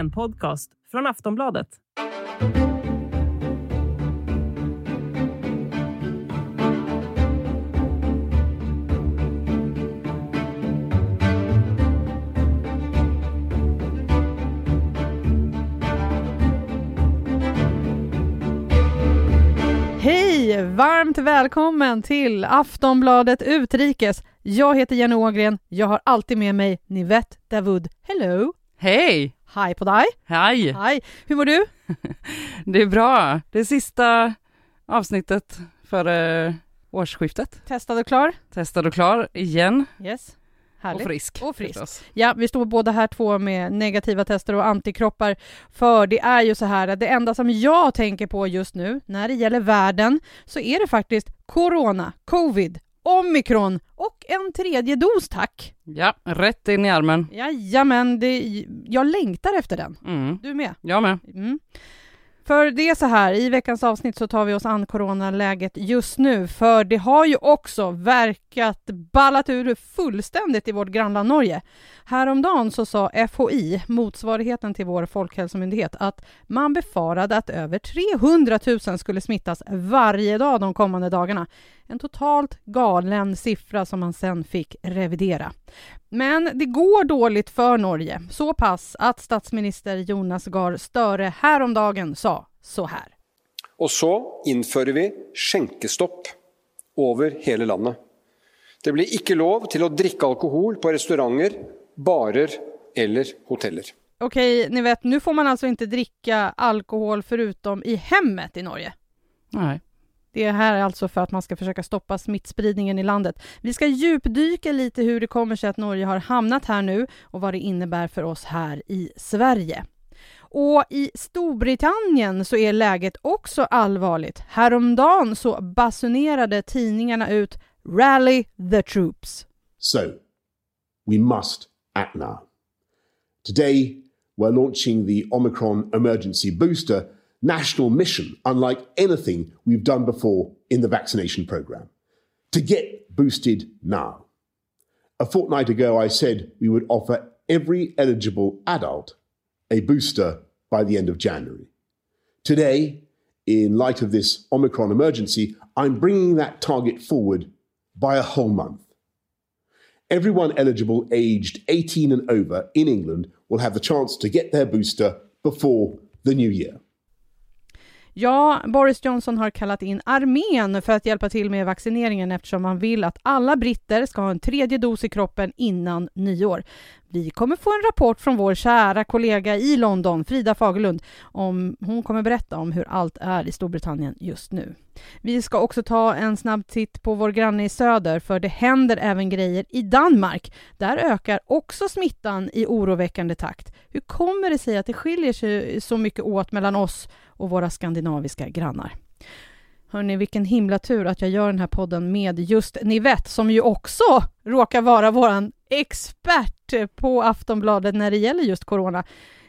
En podcast från Aftonbladet. Hej! Varmt välkommen till Aftonbladet Utrikes. Jag heter Jenny Ågren. Jag har alltid med mig Nivette Davud. Hello! Hej! Hej på dig! Hej! Hej! Hur mår du? Det är bra. Det är sista avsnittet före årsskiftet. Testad och klar? Testad och klar igen. Yes. Härligt. Och frisk. Och frisk. förstås. Ja, vi står båda här två med negativa tester och antikroppar. För det är ju så här att det enda som jag tänker på just nu när det gäller världen så är det faktiskt corona, covid, omikron och en tredje dos tack. Ja, rätt in i armen. Jajamän, det, jag längtar efter den. Mm. Du med? Jag med. Mm. För det är så här, i veckans avsnitt så tar vi oss an coronaläget just nu, för det har ju också verkat ballat ur fullständigt i vårt grannland Norge. Häromdagen så sa FHI, motsvarigheten till vår folkhälsomyndighet, att man befarade att över 300 000 skulle smittas varje dag de kommande dagarna. En totalt galen siffra som man sen fick revidera. Men det går dåligt för Norge, så pass att statsminister Jonas Gahr Støre häromdagen sa så här. Og så innfører vi skjenkestopp over hele landet. Det blir ikke lov til å drikke alkohol på restauranter, barer eller hoteller. Okej, ni vet, nu får man alltså inte dricka alkohol förutom i hemmet i Norge. Nej. Det här är alltså för att man ska försöka stoppa smittspridningen i landet. Vi ska djupdyka lite hur det kommer sig att Norge har hamnat här nu och vad det innebär för oss här i Sverige. Och i Storbritannien så är läget också allvarligt. Häromdagen så basunerade tidningarna ut “Rally the troops”. So, we must act now. Today, we're launching the Omicron emergency booster national mission, unlike anything we've done before in the vaccination program. To get boosted now. A fortnight ago, I said we would offer every eligible adult a booster by the end of January. Today, in light of this Omicron emergency, I'm bringing that target forward by a whole month. Everyone eligible aged 18 and over in England will have the chance to get their booster before the new year. Ja, Boris Johnson har kallat in armén för att hjälpa till med vaccineringen eftersom han vill att alla britter ska ha en tredje dos i kroppen innan nyår. Vi kommer få en rapport från vår kära kollega i London, Frida Fagerlund, om hon kommer berätta om hur allt är i Storbritannien just nu. Vi ska också ta en snabb titt på vår granne i söder, för det händer även grejer i Danmark. Där ökar också smittan i oroväckande takt. Hur kommer det sig att det skiljer sig så mycket åt mellan oss och våra skandinaviska grannar? Hörni, vilken himla tur att jag gör den här podden med just Nivette som ju också råkar vara våran expert på Aftonbladet när det gäller just corona.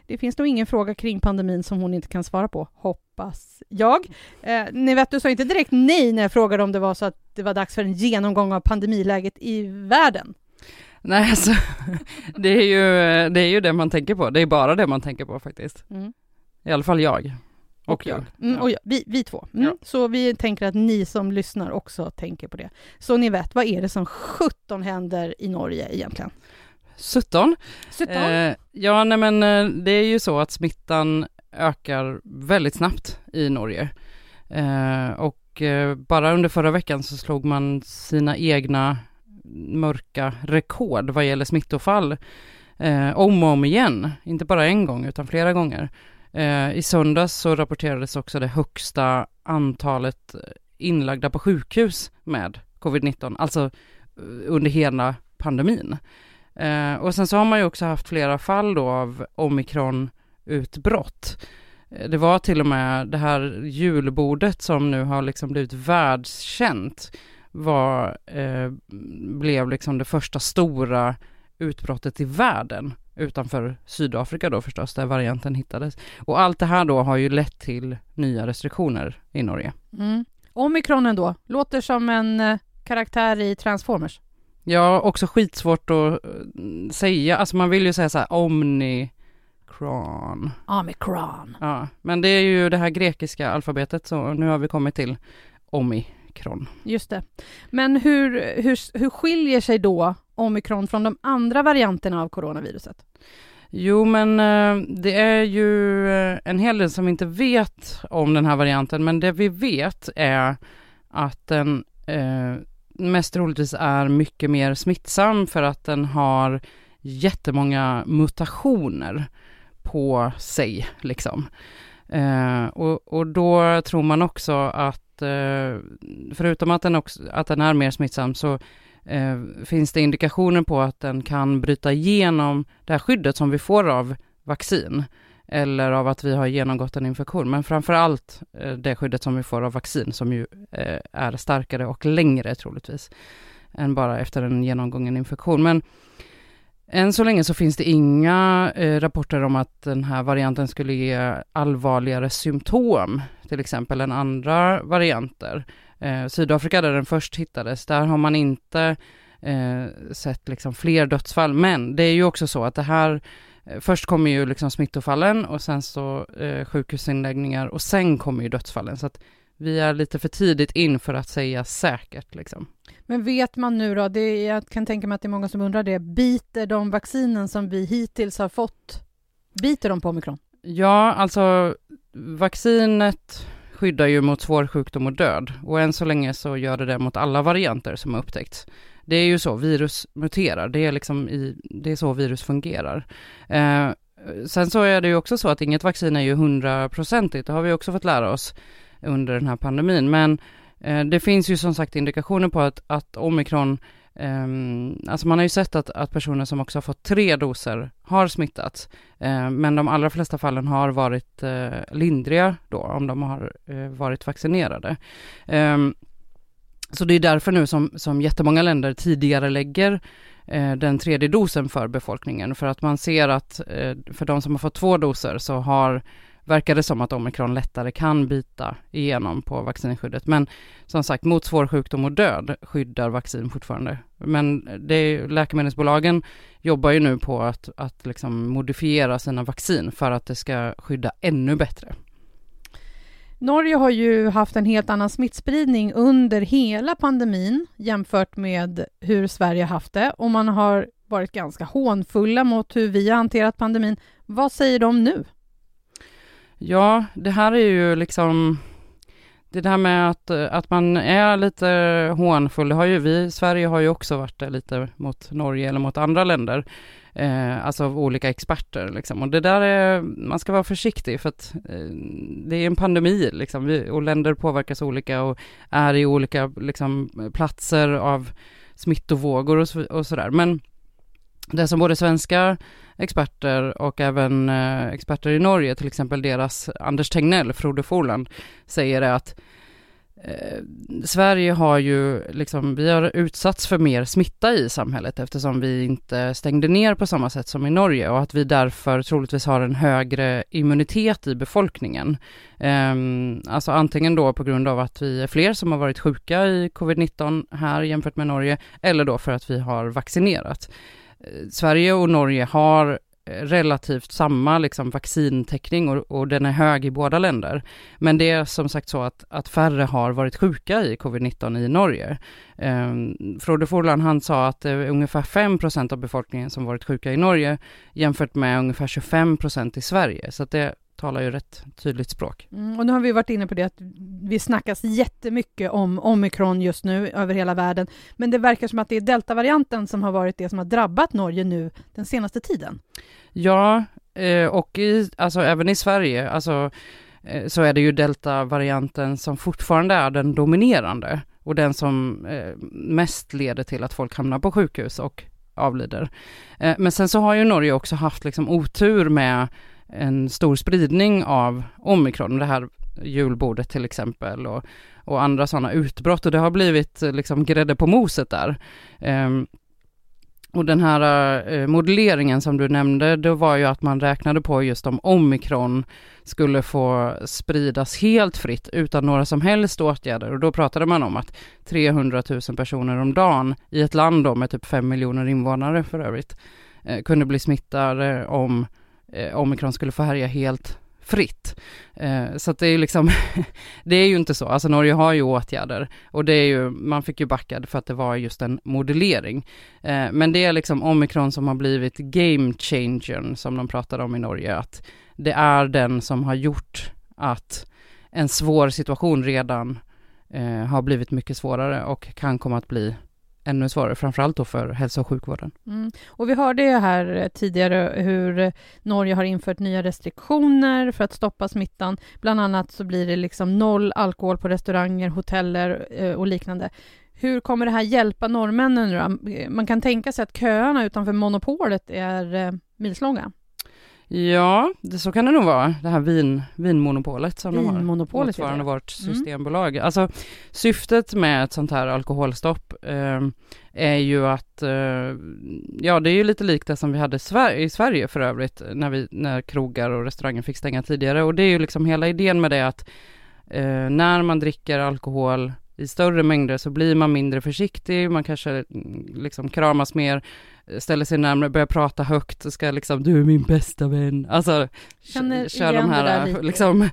Det finns nog ingen fråga kring pandemin som hon inte kan svara på, hoppas jag. Eh, Nivette, du sa inte direkt nej när jag frågade om det var så att det var dags för en genomgång av pandemiläget i världen. Nej, alltså, det är, ju, det är ju det man tänker på. Det är bara det man tänker på faktiskt. Mm. I alla fall jag. Och, jag. Mm, Ja. och jag, vi, vi två. Mm. Ja. Så vi tänker att ni som lyssnar också tänker på det. Så ni vet, vad är det som 17 händer i Norge egentligen? 17. 17? Eh, ja, nej men eh, det är ju så att smittan ökar väldigt snabbt i Norge. Eh, och eh, bara under förra veckan så slog man sina egna mörka rekord vad gäller smittofall eh, om och om igen. Inte bara en gång utan flera gånger. Eh, I söndags så rapporterades också det högsta antalet eh, inlagda på sjukhus med covid-19, alltså eh, under hela pandemin. Eh, och sen så har man ju också haft flera fall då av omikronutbrott. Eh, det var till och med det här julbordet som nu har liksom blivit världskänt var, eh, blev liksom det första stora utbrottet i världen utanför Sydafrika då förstås, där varianten hittades. Och allt det här då har ju lett till nya restriktioner i Norge. Mm. Omikronen då, låter som en eh, karaktär i Transformers. Ja, också skitsvårt att eh, säga, alltså man vill ju säga så här omni omikron. Omikron. Ja, men det är ju det här grekiska alfabetet så nu har vi kommit till omikron. Just det. Men hur, hur, hur skiljer sig då omikron från de andra varianterna av coronaviruset? Jo, men eh, det är ju eh, en hel del som vi inte vet om den här varianten, men det vi vet är att den eh, mest troligtvis är mycket mer smittsam för att den har jättemånga mutationer på sig liksom. Eh, och, och då tror man också att eh, förutom att den, också, att den är mer smittsam så eh, finns det indikationer på att den kan bryta igenom det här skyddet som vi får av vaccin eller av att vi har genomgått en infektion, men framför allt eh, det skyddet som vi får av vaccin som ju eh, är starkare och längre troligtvis än bara efter en genomgången infektion. Men än så länge så finns det inga eh, rapporter om att den här varianten skulle ge allvarligare symptom, till exempel än andra varianter. Eh, Sydafrika där den först hittades, där har man inte eh, sett liksom fler dödsfall, men det är ju också så att det här eh, Först kommer ju liksom smittofallen och sen så eh, sjukhusinläggningar och sen kommer ju dödsfallen. Så att vi är lite för tidigt in för att säga säkert. Liksom. Men vet man nu då, det, jag kan tänka mig att det är många som undrar det, biter de vaccinen som vi hittills har fått, biter de på omikron? Ja, alltså vaccinet skyddar ju mot svår sjukdom och död och än så länge så gör det det mot alla varianter som har upptäckts. Det är ju så, virus muterar, det är liksom i, det är så virus fungerar. Eh, sen så är det ju också så att inget vaccin är ju hundraprocentigt, det har vi också fått lära oss under den här pandemin, men eh, det finns ju som sagt indikationer på att, att omikron Um, alltså man har ju sett att, att, personer som också har fått tre doser har smittats, uh, men de allra flesta fallen har varit uh, lindriga då, om de har uh, varit vaccinerade. Um, så det är därför nu som, som jättemånga länder tidigare lägger eh, den tredje dosen för befolkningen, för att man ser att för de som har fått två doser så har verkar det som att omikron lättare kan bita igenom på vaccinskyddet. Men som sagt, mot svår sjukdom och död skyddar vaccin fortfarande. Men det är, läkemedelsbolagen jobbar ju nu på att, att liksom modifiera sina vaccin för att det ska skydda ännu bättre. Norge har ju haft en helt annan smittspridning under hela pandemin jämfört med hur Sverige haft det och man har varit ganska hånfulla mot hur vi har hanterat pandemin. Vad säger de nu? Ja, det här är ju liksom det där med att, att man är lite hånfull, det har ju vi, Sverige har ju också varit det lite mot Norge eller mot andra länder, eh, alltså av olika experter liksom. Och det där är, man ska vara försiktig för att eh, det är en pandemi liksom, vi, och länder påverkas olika och är i olika liksom platser av smittovågor och, så, och sådär. Men det som både svenska experter och även eh, experter i Norge, till exempel deras Anders Tegnell, Frode Forland, säger är att eh, Sverige har ju liksom, vi har utsatts för mer smitta i samhället eftersom vi inte stängde ner på samma sätt som i Norge och att vi därför troligtvis har en högre immunitet i befolkningen. Eh, alltså antingen då på grund av att vi är fler som har varit sjuka i covid-19 här jämfört med Norge eller då för att vi har vaccinerat. Eh, Sverige och Norge har eh, relativt samma liksom vaccintäckning och, och, den är hög i båda länder. Men det är som sagt så att, att färre har varit sjuka i covid-19 i Norge. Ehm, Frode Forland han sa att det är ungefär 5% av befolkningen som varit sjuka i Norge jämfört med ungefär 25% i Sverige. Så att det talar ju rätt tydligt språk. Mm, och nu har vi varit inne på det att vi snackas jättemycket om omikron just nu över hela världen. Men det verkar som att det är deltavarianten som har varit det som har drabbat Norge nu den senaste tiden. Ja, eh, och i, alltså även i Sverige, alltså eh, så är det ju deltavarianten som fortfarande är den dominerande och den som eh, mest leder till att folk hamnar på sjukhus och avlider. Men sen så har ju Norge också haft liksom otur med en stor spridning av omikron, det här julbordet till exempel och, och andra sådana utbrott och det har blivit eh, liksom grädde på moset där. Um, och den här eh, modelleringen som du nämnde, det var ju att man räknade på just om omikron skulle få spridas helt fritt utan några som helst åtgärder och då pratade man om att 300 000 personer om dagen i ett land då med typ 5 miljoner invånare för övrigt eh, kunde bli smittade om eh, omikron skulle få härja helt fritt. Eh, så att det är ju liksom, det är ju inte så. Alltså Norge har ju åtgärder och det är ju, man fick ju backad för att det var just en modellering. Eh, men det är liksom omikron som har blivit game changern som de pratade om i Norge, att det är den som har gjort att en svår situation redan eh, har blivit mycket svårare och kan komma att bli ännu svårare, framförallt då för hälso och sjukvården. Mm. Och vi hörde ju här eh, tidigare hur eh, Norge har infört nya restriktioner för att stoppa smittan. Bland annat så blir det liksom noll alkohol på restauranger, hoteller eh, och liknande. Hur kommer det här hjälpa norrmännen nu då? Man kan tänka sig att köerna utanför monopolet är milslånga. Ja, det, så kan det nog vara, det här vin, vinmonopolet som vinmonopolet de har, motsvarande vårt mm. systembolag. Mm. Alltså syftet med ett sånt här alkoholstopp eh, är ju att, eh, ja det är ju lite likt det som vi hade i Sverige för övrigt, när, vi, när krogar och restauranger fick stänga tidigare. Och det är ju liksom hela idén med det att eh, när man dricker alkohol i större mängder så blir man mindre försiktig, man kanske mm, liksom kramas mer, ställer sig närmare, börjar prata högt och ska liksom, du är min bästa vän. Alltså, Känner kör de här, liksom,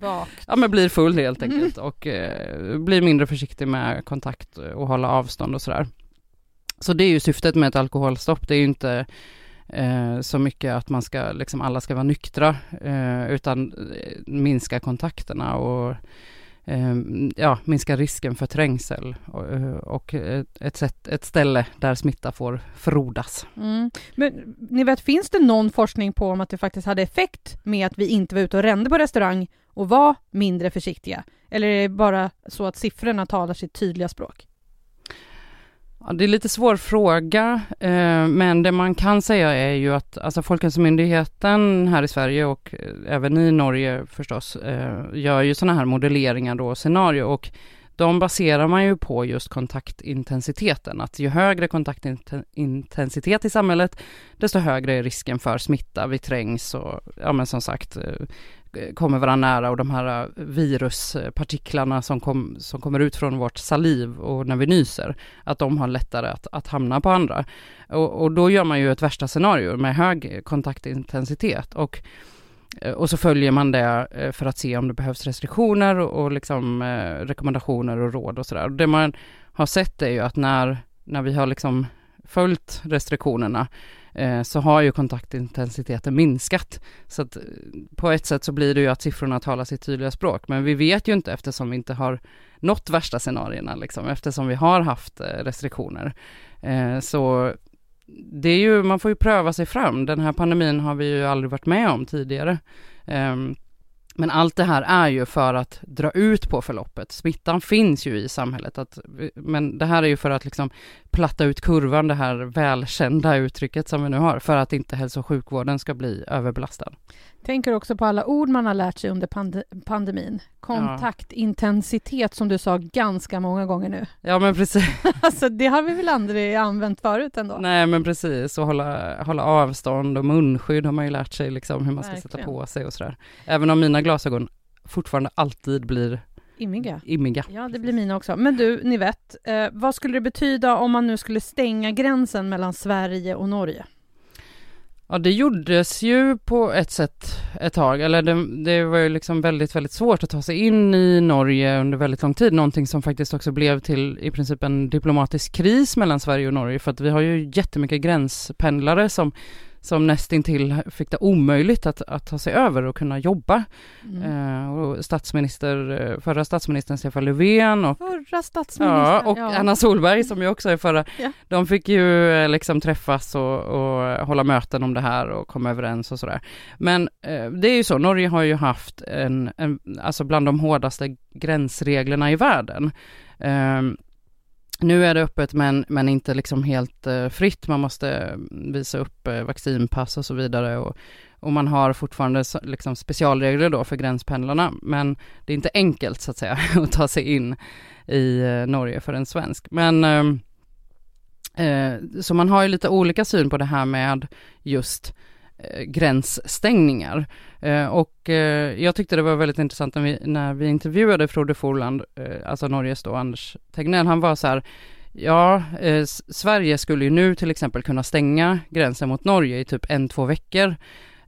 ja men blir full helt mm. enkelt mm. och eh, blir mindre försiktig med kontakt och hålla avstånd och sådär. Så det är ju syftet med ett alkoholstopp, det är ju inte eh, så mycket att man ska, liksom alla ska vara nyktra, eh, utan eh, minska kontakterna och Ehm, ja, minska risken för trängsel och, eh, och eh, ett, sätt, ett ställe där smitta får frodas. Mm. Men ni vet, finns det någon forskning på om att det faktiskt hade effekt med att vi inte var ute och rände på restaurang och var mindre försiktiga? Eller är det bara så att siffrorna talar sitt tydliga språk? Ja, det är lite svår fråga, eh, men det man kan säga är ju att alltså Folkhälsomyndigheten här i Sverige och eh, även i Norge förstås eh, gör ju sådana här modelleringar då, scenario och de baserar man ju på just kontaktintensiteten, att ju högre kontaktintensitet i samhället, desto högre är risken för smitta, vi trängs och ja men som sagt eh, Eh, kommer varandra nära och de här eh, viruspartiklarna som, kom, som kommer ut från vårt saliv och när vi nyser, att de har lättare att, att hamna på andra. Och, och då gör man ju ett värsta scenario med hög kontaktintensitet och eh, och så följer man det för att se om det behövs restriktioner och, och liksom rekommendationer och råd och sådär. Det man har sett är ju att när, när vi har liksom följt restriktionerna Eh, så har ju kontaktintensiteten minskat. Så att eh, på ett sätt så blir det ju att siffrorna talar sitt tydliga språk, men vi vet ju inte eftersom vi inte har nått värsta scenarierna, liksom, eftersom vi har haft eh, restriktioner. Så det är ju, man får ju pröva sig fram. Den här pandemin har vi ju aldrig varit med om tidigare. Ehm, men allt det här är ju för att dra ut på förloppet. Smittan finns ju i samhället, att, men det här är ju för att liksom platta ut kurvan, det här välkända uttrycket som vi nu har, för att inte hälso och sjukvården ska bli överbelastad. Tänker också på alla ord man har lärt sig under pand pandemin. Kontaktintensitet som du sa ganska många gånger nu. Ja men precis. alltså det har vi väl aldrig använt förut ändå? Nej men precis, och hålla, hålla avstånd och munskydd har man ju lärt sig liksom hur man ska Verkligen. sätta på sig och sådär. Även om mina glasögon fortfarande alltid blir Immiga. Immiga. Ja, det blir mina också. Men du, ni vet, eh, vad skulle det betyda om man nu skulle stänga gränsen mellan Sverige och Norge? Ja, det gjordes ju på ett sätt ett tag, eller det, det, var ju liksom väldigt, väldigt svårt att ta sig in i Norge under väldigt lång tid, någonting som faktiskt också blev till i princip en diplomatisk kris mellan Sverige och Norge, för att vi har ju jättemycket gränspendlare som som nästintill fick det omöjligt att, att ta sig över och kunna jobba. Mm. Eh, och statsminister, eh, förra statsministern Stefan Löfven och, förra statsministern, ja, och ja. Anna Solberg som ju också är förra, ja. de fick ju eh, liksom träffas och, och, hålla möten om det här och komma överens och sådär. Men eh, det är ju så, Norge har ju haft en, en, alltså bland de hårdaste gränsreglerna i världen. Eh, nu är det öppet men, men inte liksom helt eh, fritt. Man måste mm, visa upp eh, vaccinpass och så vidare. Och, och man har fortfarande liksom specialregler då för gränspendlarna. Men det är inte enkelt så att säga att ta sig in i eh, Norge för en svensk. Men ehm, eh, så man har ju lite olika syn på det här med just Eh, gränsstängningar. Eh, och eh, jag tyckte det var väldigt intressant när vi, när vi intervjuade Frode Forland, alltså Norges då Anders Tegnell, han var så här, ja, Sverige skulle ju nu till exempel kunna stänga gränsen mot Norge i typ en, två veckor.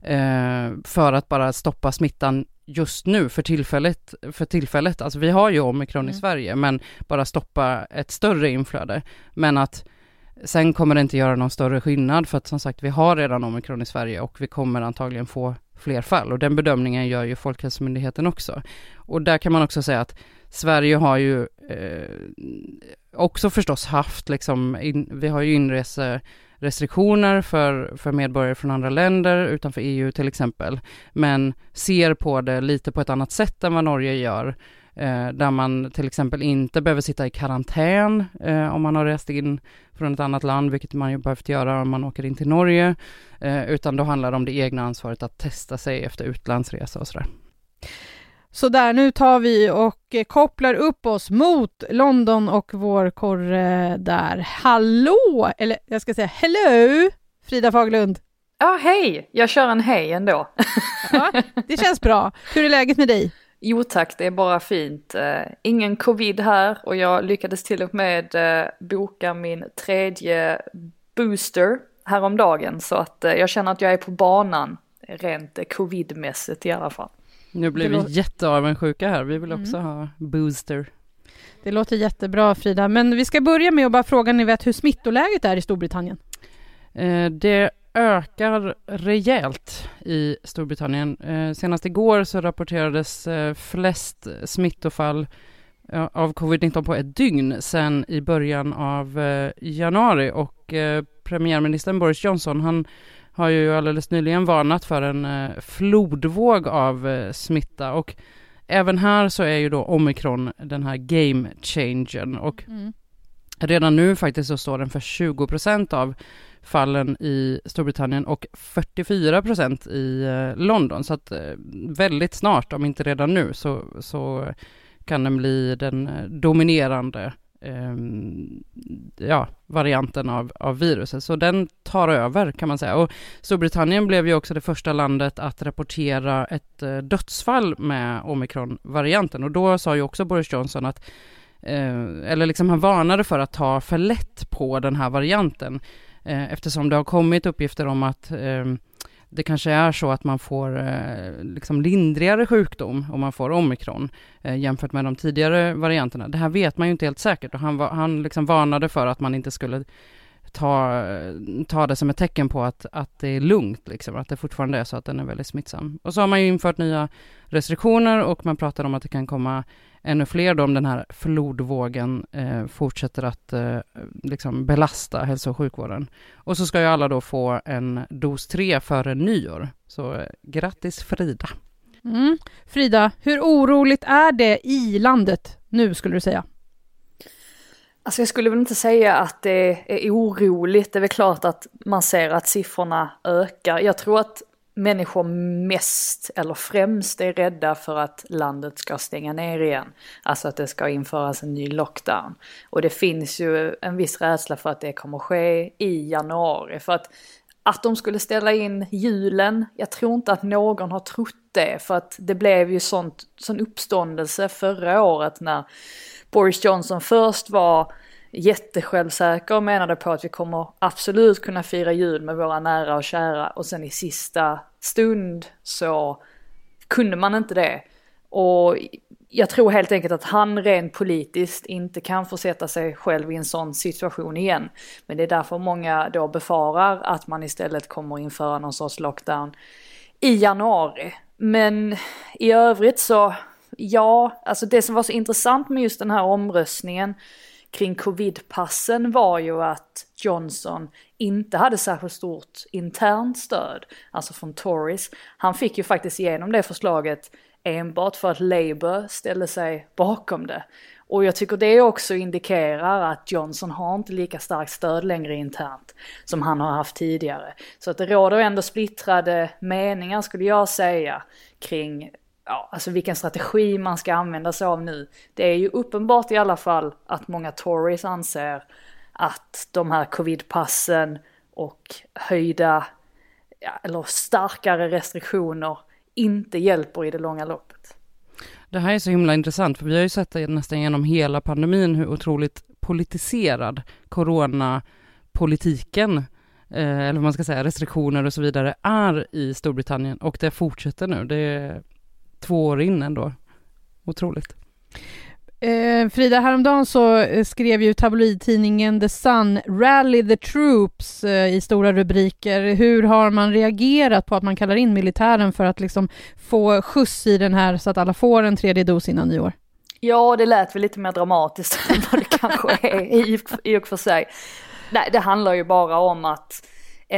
eh, för att bara stoppa smittan just nu för tillfället, för tillfället. Alltså vi har ju omikron mm. i Sverige, men bara stoppa ett större inflöde. Men att sen kommer det inte göra någon större skillnad för att som sagt vi har redan omikron i Sverige och vi kommer antagligen få fler fall och den bedömningen gör ju Folkhälsomyndigheten också. Och där kan man också säga att Sverige har ju eh, också förstås haft liksom, in, vi har ju inreserestriktioner för, för medborgare från andra länder utanför EU till exempel, men ser på det lite på ett annat sätt än vad Norge gör, eh, där man till exempel inte behöver sitta i karantän eh, om man har rest in från ett annat land, vilket man ju behövt göra om man åker in till Norge, eh, utan då handlar det om det egna ansvaret att testa sig efter utlandsresa och sådär. Så där, nu tar vi och kopplar upp oss mot London och vår korre där. Hallå! Eller jag ska säga hello! Frida Faglund. Ja, hej! Jag kör en hej ändå. ja, det känns bra. Hur är läget med dig? Jo tack, det är bara fint. Uh, ingen covid här och jag lyckades till och med uh, boka min tredje booster häromdagen så att uh, jag känner att jag är på banan rent covidmässigt i alla fall. Nu blir vi låter... jätteavundsjuka här, vi vill också mm. ha booster. Det låter jättebra Frida, men vi ska börja med att bara fråga, ni vet hur smittoläget är i Storbritannien? Eh, det ökar rejält i Storbritannien. Eh, senast igår så rapporterades eh, flest smittofall av covid-19 på ett dygn sedan i början av eh, januari och premiärministern Boris Johnson han har ju alldeles nyligen varnat för en flodvåg av smitta och även här så är ju då omikron den här game changern och mm. redan nu faktiskt så står den för 20 procent av fallen i Storbritannien och 44 procent i eh, London. Så att eh, väldigt snart, om inte redan nu, så, så kan den bli den eh, dominerande ehm, ja, varianten av, av viruset. Så den tar över kan man säga. Och Storbritannien blev ju också det första landet att rapportera ett dödsfall med omikronvarianten Och då sa ju också Boris Johnson att eh, eller liksom han varnade för att ta för lätt på den här varianten Eh, eftersom det har kommit uppgifter om att ehm, det kanske är så att man får eh, liksom lindrigare sjukdom om man får omikron eh, jämfört med de tidigare varianterna. Det här vet man ju inte helt säkert och han, han liksom varnade för att man inte skulle ta, ta det som ett tecken på att, att det är lugnt, liksom, att det fortfarande är så att den är väldigt smittsam. Och så har man ju infört nya restriktioner och man pratar om att det kan komma ännu fler då om den här flodvågen eh, fortsätter att eh, liksom belasta hälso och sjukvården. Och så ska ju alla då få en dos tre före nyår. Så eh, grattis Frida! Mm. Frida, hur oroligt är det i landet nu skulle du säga? Alltså jag skulle väl inte säga att det är oroligt. Det är väl klart att man ser att siffrorna ökar. Jag tror att människor mest eller främst är rädda för att landet ska stänga ner igen. Alltså att det ska införas en ny lockdown. Och det finns ju en viss rädsla för att det kommer ske i januari. För att, att de skulle ställa in julen, jag tror inte att någon har trott det. För att det blev ju sånt, sån uppståndelse förra året när Boris Johnson först var jättesjälvsäker och menade på att vi kommer absolut kunna fira jul med våra nära och kära och sen i sista stund så kunde man inte det. Och jag tror helt enkelt att han rent politiskt inte kan försätta sig själv i en sån situation igen. Men det är därför många då befarar att man istället kommer införa någon sorts lockdown i januari. Men i övrigt så, ja, alltså det som var så intressant med just den här omröstningen kring covidpassen var ju att Johnson inte hade särskilt stort internt stöd, alltså från Tories. Han fick ju faktiskt igenom det förslaget enbart för att Labour ställde sig bakom det. Och jag tycker det också indikerar att Johnson har inte lika starkt stöd längre internt som han har haft tidigare. Så att det råder ändå splittrade meningar skulle jag säga kring ja, alltså vilken strategi man ska använda sig av nu. Det är ju uppenbart i alla fall att många Tories anser att de här covidpassen och höjda ja, eller starkare restriktioner inte hjälper i det långa loppet. Det här är så himla intressant, för vi har ju sett det nästan genom hela pandemin hur otroligt politiserad coronapolitiken eh, eller vad man ska säga, restriktioner och så vidare, är i Storbritannien och det fortsätter nu. Det är två år in ändå. Otroligt. Eh, Frida, häromdagen så eh, skrev ju tabloidtidningen The Sun Rally the Troops eh, i stora rubriker. Hur har man reagerat på att man kallar in militären för att liksom få skjuts i den här så att alla får en tredje dos innan nyår? Ja, det lät väl lite mer dramatiskt än vad det kanske är i, i och för sig. Nej, det handlar ju bara om att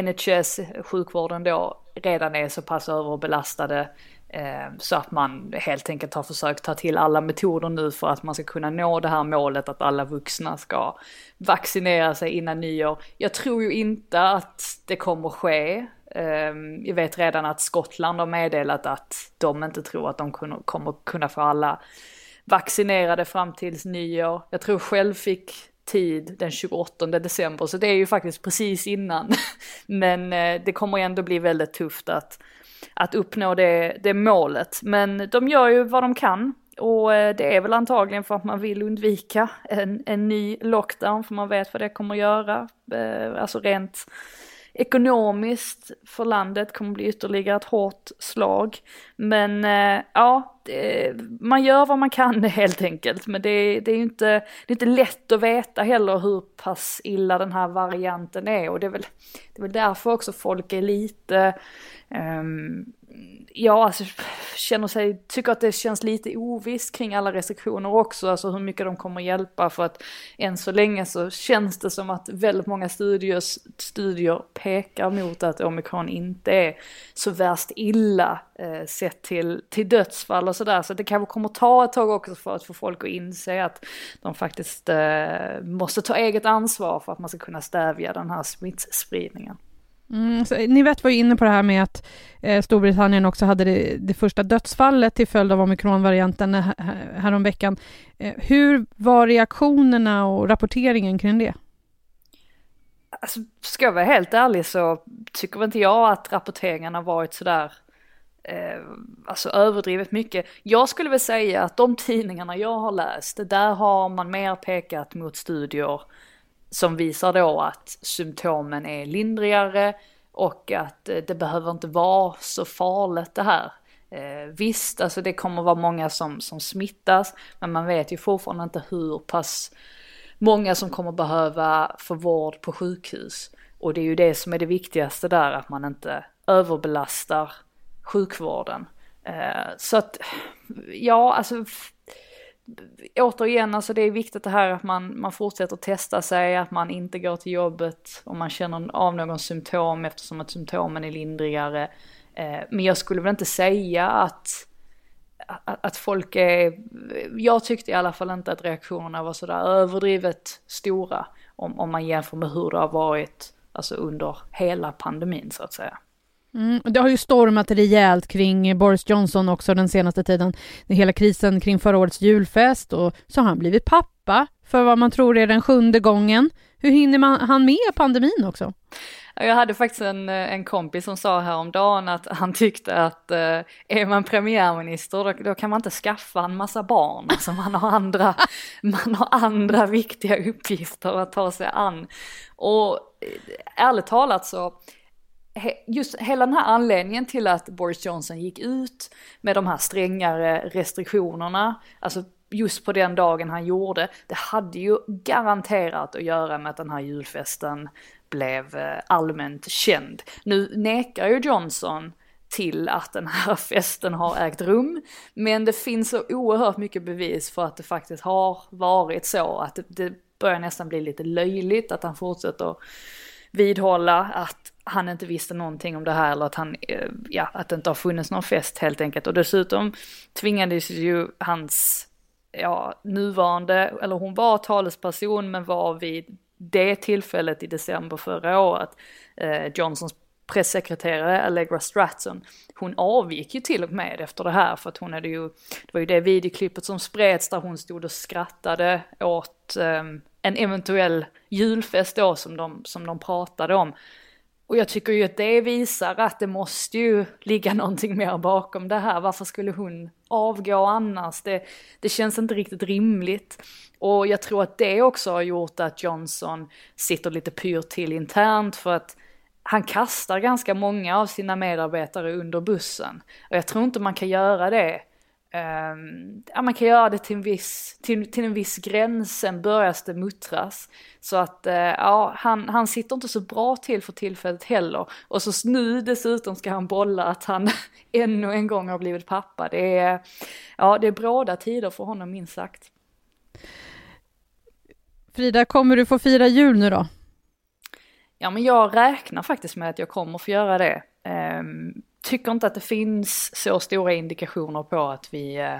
NHS, sjukvården då, redan är så pass överbelastade Eh, Eh, så att man helt enkelt har försökt ta till alla metoder nu för att man ska kunna nå det här målet att alla vuxna ska vaccinera sig innan nyår. Jag tror ju inte att det kommer ske. Ehm, jag vet redan att Skottland har meddelat att de inte tror att de kommer kunna få alla vaccinerade fram tills nyår. Jag tror själv fick tid den 28 december, så det är ju faktiskt precis innan. Men eh, det kommer ändå bli väldigt tufft att att uppnå det, det målet. Men de gör ju vad de kan och eh, det är väl antagligen för att man vill undvika en, en ny lockdown för man vet vad det kommer att göra. Eh, alltså rent ekonomiskt för landet kommer bli ytterligare ett hårt slag. Men eh, ja, det, man gör vad man kan helt enkelt. Men det, det är ju inte, det är inte lätt att veta heller hur pass illa den här varianten är. Och det är väl, det är väl därför också folk är lite um, ja, alltså känner sig, tycker att det känns lite ovisst kring alla restriktioner också, alltså hur mycket de kommer hjälpa för att än så länge så känns det som att väldigt många studios, studier pekar mot att omikron inte är så värst illa eh, sett till, till dödsfall och sådär, så det kanske kommer ta ett tag också för att få folk att inse att de faktiskt eh, måste ta eget ansvar för att man ska kunna stävja den här smittspridningen. Mm, Nivette var ju inne på det här med att eh, Storbritannien också hade det, det, första dödsfallet till följd av omikronvarianten eh, häromveckan. Eh, hur var reaktionerna och rapporteringen kring det? Alltså, ska jag vara helt ärlig så tycker inte jag att rapporteringen har varit sådär eh, alltså överdrivet mycket. Jag skulle väl säga att de tidningarna jag har läst, där har man mer pekat mot studier som visar då att symptomen är lindrigare och att eh, det behöver inte vara så farligt det här. Eh, visst, alltså det kommer vara många som, som smittas, men man vet ju fortfarande inte hur pass många som kommer behöva få vård på sjukhus. Och det är ju det som är det viktigaste där, att man inte överbelastar sjukvården. Eh, så att, ja, alltså återigen, alltså det är viktigt det här att man, man fortsätter testa sig, att man inte går till jobbet om man känner av någon symptom eftersom att symptomen är lindrigare. Eh, men jag skulle väl inte säga att, att, att folk är, jag tyckte i alla fall inte att reaktionerna var sådär överdrivet stora om, om man jämför med hur det har varit alltså under hela pandemin så att säga. Mm, det har ju stormat rejält kring Boris Johnson också den senaste tiden. Hela krisen kring förra årets julfest och så har han blivit pappa för vad man tror är den sjunde gången. Hur hinner man, han med pandemin också? Jag hade faktiskt en, en kompis som sa häromdagen att han tyckte att eh, är man premiärminister då, då, kan man inte skaffa en massa barn. Alltså man har andra, man har andra viktiga uppgifter att ta sig an. Och eh, ärligt talat så just hela den här anledningen till att Boris Johnson gick ut med de här strängare restriktionerna, alltså just på den dagen han gjorde, det hade ju garanterat att göra med att den här julfesten blev eh, allmänt känd. Nu nekar ju Johnson till att den här festen har ägt rum. Men det finns så oerhört mycket bevis för att det faktiskt har varit så att det, det börjar nästan bli lite löjligt att han fortsätter vidhålla att han inte visste någonting om det här eller att han, eh, ja, att det inte har funnits någon fest helt enkelt. Och dessutom tvingades ju hans, ja, nuvarande, eller hon var talesperson men var vid det tillfället i december förra året, eh, Johnsons pressekreterare Allegra Stratton, hon avgick ju till och med efter det här för att hon hade ju, det var ju det videoklippet som spreds där hon stod och skrattade åt eh, en eventuell julfest då som de, som de pratade om. Och jag tycker ju att det visar att det måste ju ligga någonting mer bakom det här. Varför skulle hon avgå annars? Det, det känns inte riktigt rimligt. Och jag tror att det också har gjort att Johnson sitter lite pyrt till internt för att han kastar ganska många av sina medarbetare under bussen. Och jag tror inte man kan göra det Um, ja, man kan göra det till en viss, till, till en viss gräns, sen börjar det muttras. Så att uh, ja, han, han sitter inte så bra till för tillfället heller. Och så nu dessutom ska han bolla att han ännu en gång har blivit pappa. Det är, ja, det är bråda tider för honom minst sagt. Frida, kommer du få fira jul nu då? Ja, men jag räknar faktiskt med att jag kommer få göra det. Um, tycker inte att det finns så stora indikationer på att vi, eh,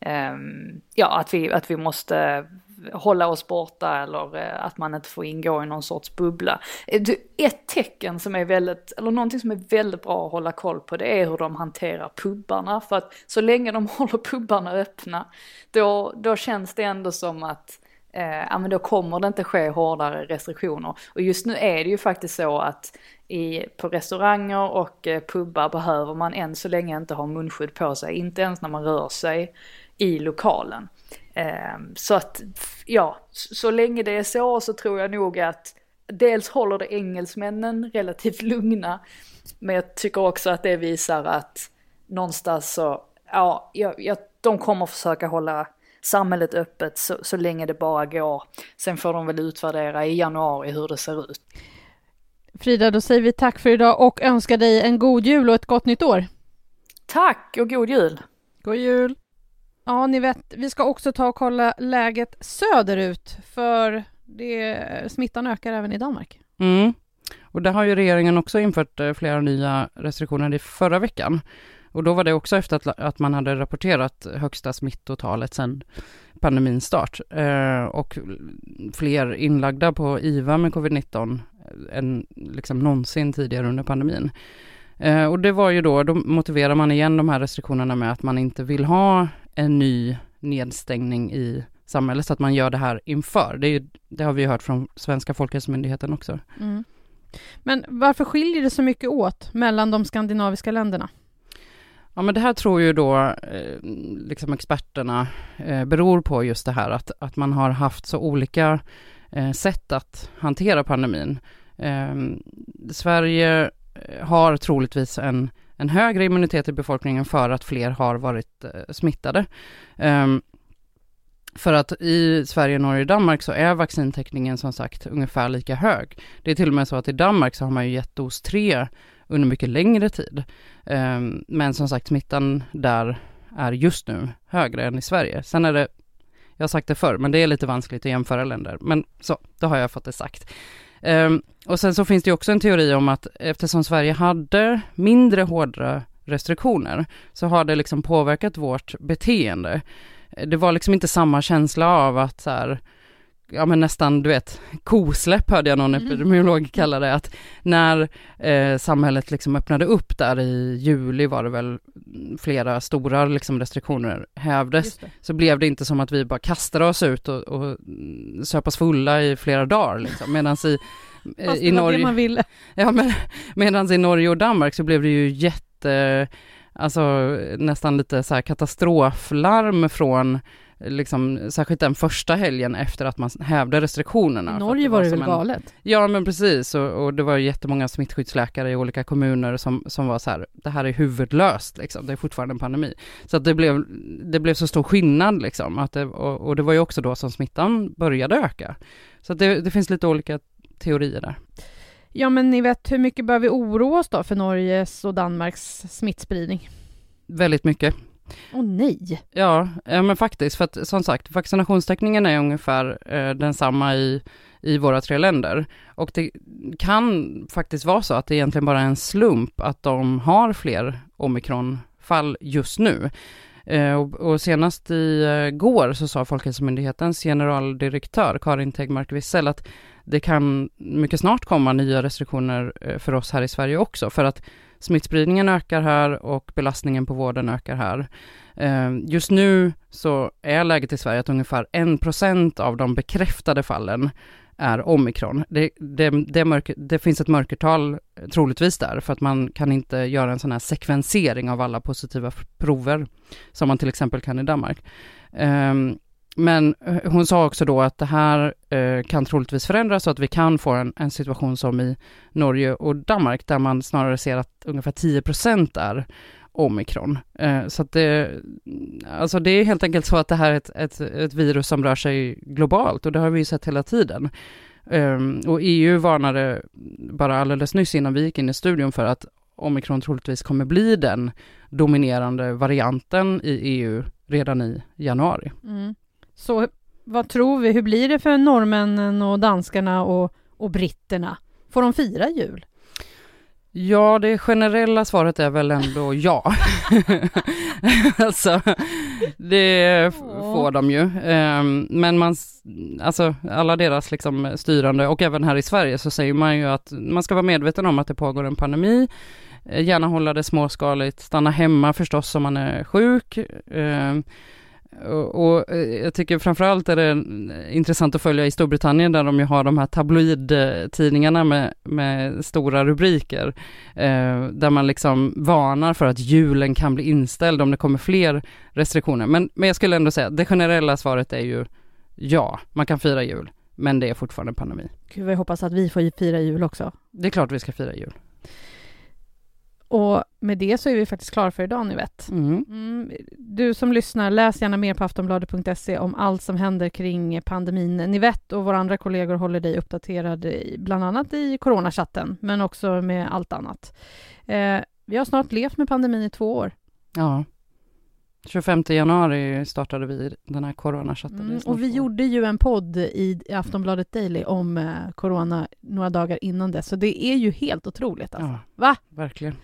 ehm, ja, att vi, att vi måste hålla oss borta eller eh, att man inte får ingå i någon sorts bubbla. Eh, ett tecken som är väldigt, eller någonting som är väldigt bra att hålla koll på det är hur de hanterar pubbarna. För att så länge de håller pubbarna öppna, då, då känns det ändå som att eh, ja men då kommer det inte ske hårdare restriktioner. Och just nu är det ju faktiskt så att i, på restauranger och eh, pubbar behöver man än så länge inte ha munskydd på sig, inte ens när man rör sig i lokalen. Eh, så att, ja, så länge det är så så tror jag nog att dels håller det engelsmännen relativt lugna, men jag tycker också att det visar att någonstans så, ja, jag, ja de kommer försöka hålla samhället öppet så, så länge det bara går. Sen får de väl utvärdera i januari hur det ser ut. Frida, då säger vi tack för idag och önskar dig en god jul och ett gott nytt år. Tack och god jul! God jul! Ja, ni vet, vi ska också ta och kolla läget söderut, för det, smittan ökar även i Danmark. Mm. Och där har ju regeringen också infört eh, flera nya restriktioner i förra veckan. Och då var det också efter att, att man hade rapporterat högsta smittotalet sedan pandemins start. Eh, och fler inlagda på IVA med covid-19 eh, än liksom någonsin tidigare under pandemin. Eh, och det var ju då, då motiverar man igen de här restriktionerna med att man inte vill ha en ny nedstängning i samhället, så att man gör det här inför. Det, ju, det har vi ju hört från Svenska Folkhälsomyndigheten också. Mm. Men varför skiljer det så mycket åt mellan de skandinaviska länderna? Ja, men det här tror ju då eh, liksom experterna eh, beror på just det här att, att man har haft så olika eh, sätt att hantera pandemin. Ehm, Sverige eh, har troligtvis en, en högre immunitet i befolkningen för att fler har varit eh, smittade. Ehm, för att i Sverige, Norge och Danmark så är vaccintäckningen som sagt ungefär lika hög. Det är till och med så att i Danmark så har man ju gett dos 3 under mycket längre tid. Ehm, men som sagt, smittan där är just nu högre än i Sverige. Sen är det, jag har sagt det förr, men det är lite vanskligt att jämföra länder. Men så, då har jag fått det sagt. Ehm, och sen så finns det också en teori om att eftersom Sverige hade mindre hårda restriktioner så har det liksom påverkat vårt beteende. Det var liksom inte samma känsla av att så här, ja men nästan, du vet, kosläpp hörde jag någon mm. epidemiolog kalla det, att när eh, samhället liksom öppnade upp där i juli var det väl flera stora liksom restriktioner hävdes, så blev det inte som att vi bara kastade oss ut och, och söp oss fulla i flera dagar liksom, medan i eh, i Norge, det man ville. Ja, men medan i Norge och Danmark så blev det ju jätte, alltså nästan lite så här katastroflarm från liksom, särskilt den första helgen efter att man hävde restriktionerna. I Norge var, var det väl en... galet? Ja men precis och, och, det var jättemånga smittskyddsläkare i olika kommuner som, som var så här, det här är huvudlöst liksom, det är fortfarande en pandemi. Så att det blev, det blev så stor skillnad liksom, att det, och, och det var ju också då som smittan började öka. Så att det, det finns lite olika teorier där. Ja men ni vet, hur mycket bör vi oroa oss då för Norges och Danmarks smittspridning? Väldigt mycket. Åh oh, nej! Ja, ja men faktiskt, för att som sagt, vaccinationstäckningen är ungefär eh, densamma i, i våra tre länder. Och det kan faktiskt vara så att det egentligen bara är en slump att de har fler omikronfall just nu. Eh, och, och, senast i eh, går så sa Folkhälsomyndighetens generaldirektör Karin Tegmark Wisell att det kan mycket snart komma nya restriktioner eh, för oss här i Sverige också, för att smittspridningen ökar här och belastningen på vården ökar här. Eh, just nu så är läget i Sverige att ungefär 1% av de bekräftade fallen är omikron. Det, det, det, mörker, det, finns ett mörkertal eh, troligtvis där, för att man kan inte göra en sån här sekvensering av alla positiva prover, som man till exempel kan i Danmark. Um, men eh, hon sa också då att det här eh, kan troligtvis förändras så att vi kan få en, en, situation som i Norge och Danmark där man snarare ser att ungefär 10% är omikron. Eh, så att det, alltså det är helt enkelt så att det här är ett, ett, ett virus som rör sig globalt och det har vi ju sett hela tiden. Um, och EU varnade bara alldeles nyss innan vi gick in i studion för att omikron troligtvis kommer bli den dominerande varianten i EU redan i januari. Mm. Så vad tror vi, hur blir det för norrmännen och danskarna och, och britterna? Får de fira jul? Ja, det generella svaret är väl ändå ja. alltså, det får de ju. Ehm, men man, alltså alla deras liksom styrande och även här i Sverige så säger man ju att man ska vara medveten om att det pågår en pandemi. Eh, gärna hålla det småskaligt, stanna hemma förstås om man är sjuk. Och, och, eh, jag tycker framförallt är det intressant att följa i Storbritannien där de ju har de här tabloidtidningarna med, med stora rubriker. Eh, där man liksom varnar för att julen kan bli inställd om det kommer fler restriktioner. Men, men jag skulle ändå säga, det generella svaret är ju ja, man kan fira jul. Men det är fortfarande pandemi. Gud, jag hoppas att vi får fira jul också. Det är klart vi ska fira jul. Och med det så är vi faktiskt klara för idag, Nivett. Mm. Mm, du som lyssnar, läs gärna mer på aftonbladet.se om allt som händer kring pandemin. Nivett och våra andra kollegor håller dig uppdaterad, bland annat i coronachatten, men också med allt annat. Eh, vi har snart levt med pandemin i två år. Ja. 25 januari startade vi den här coronachatten. Mm, och vi år. gjorde ju en podd i Aftonbladet Daily om eh, corona några dagar innan det, så det är ju helt otroligt. Alltså. Ja, Va? Verkligen.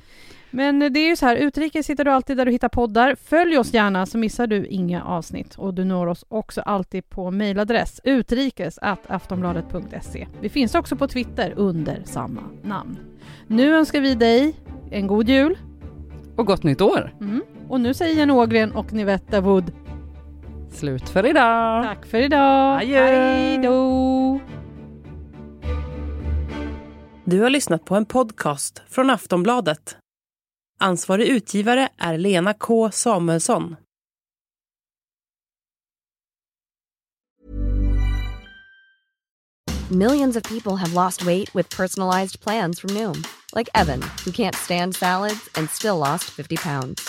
Men det är ju så här, utrikes hittar du alltid där du hittar poddar. Följ oss gärna så missar du inga avsnitt och du når oss också alltid på mejladress utrikes aftonbladet.se. Vi finns också på Twitter under samma namn. Nu önskar vi dig en god jul. Och gott nytt år! Mm. Och nu säger Jenny Ågren och Nivetta Wood Slut för idag! Tack för idag! Adjö! Hej då! Du har lyssnat på en podcast från Aftonbladet. Ansvarig utgivare är Lena K Samuelsson. Millions of people have lost weight with personalized plans from Noom. Like Evan, who can't stand salads and still lost 50 pounds.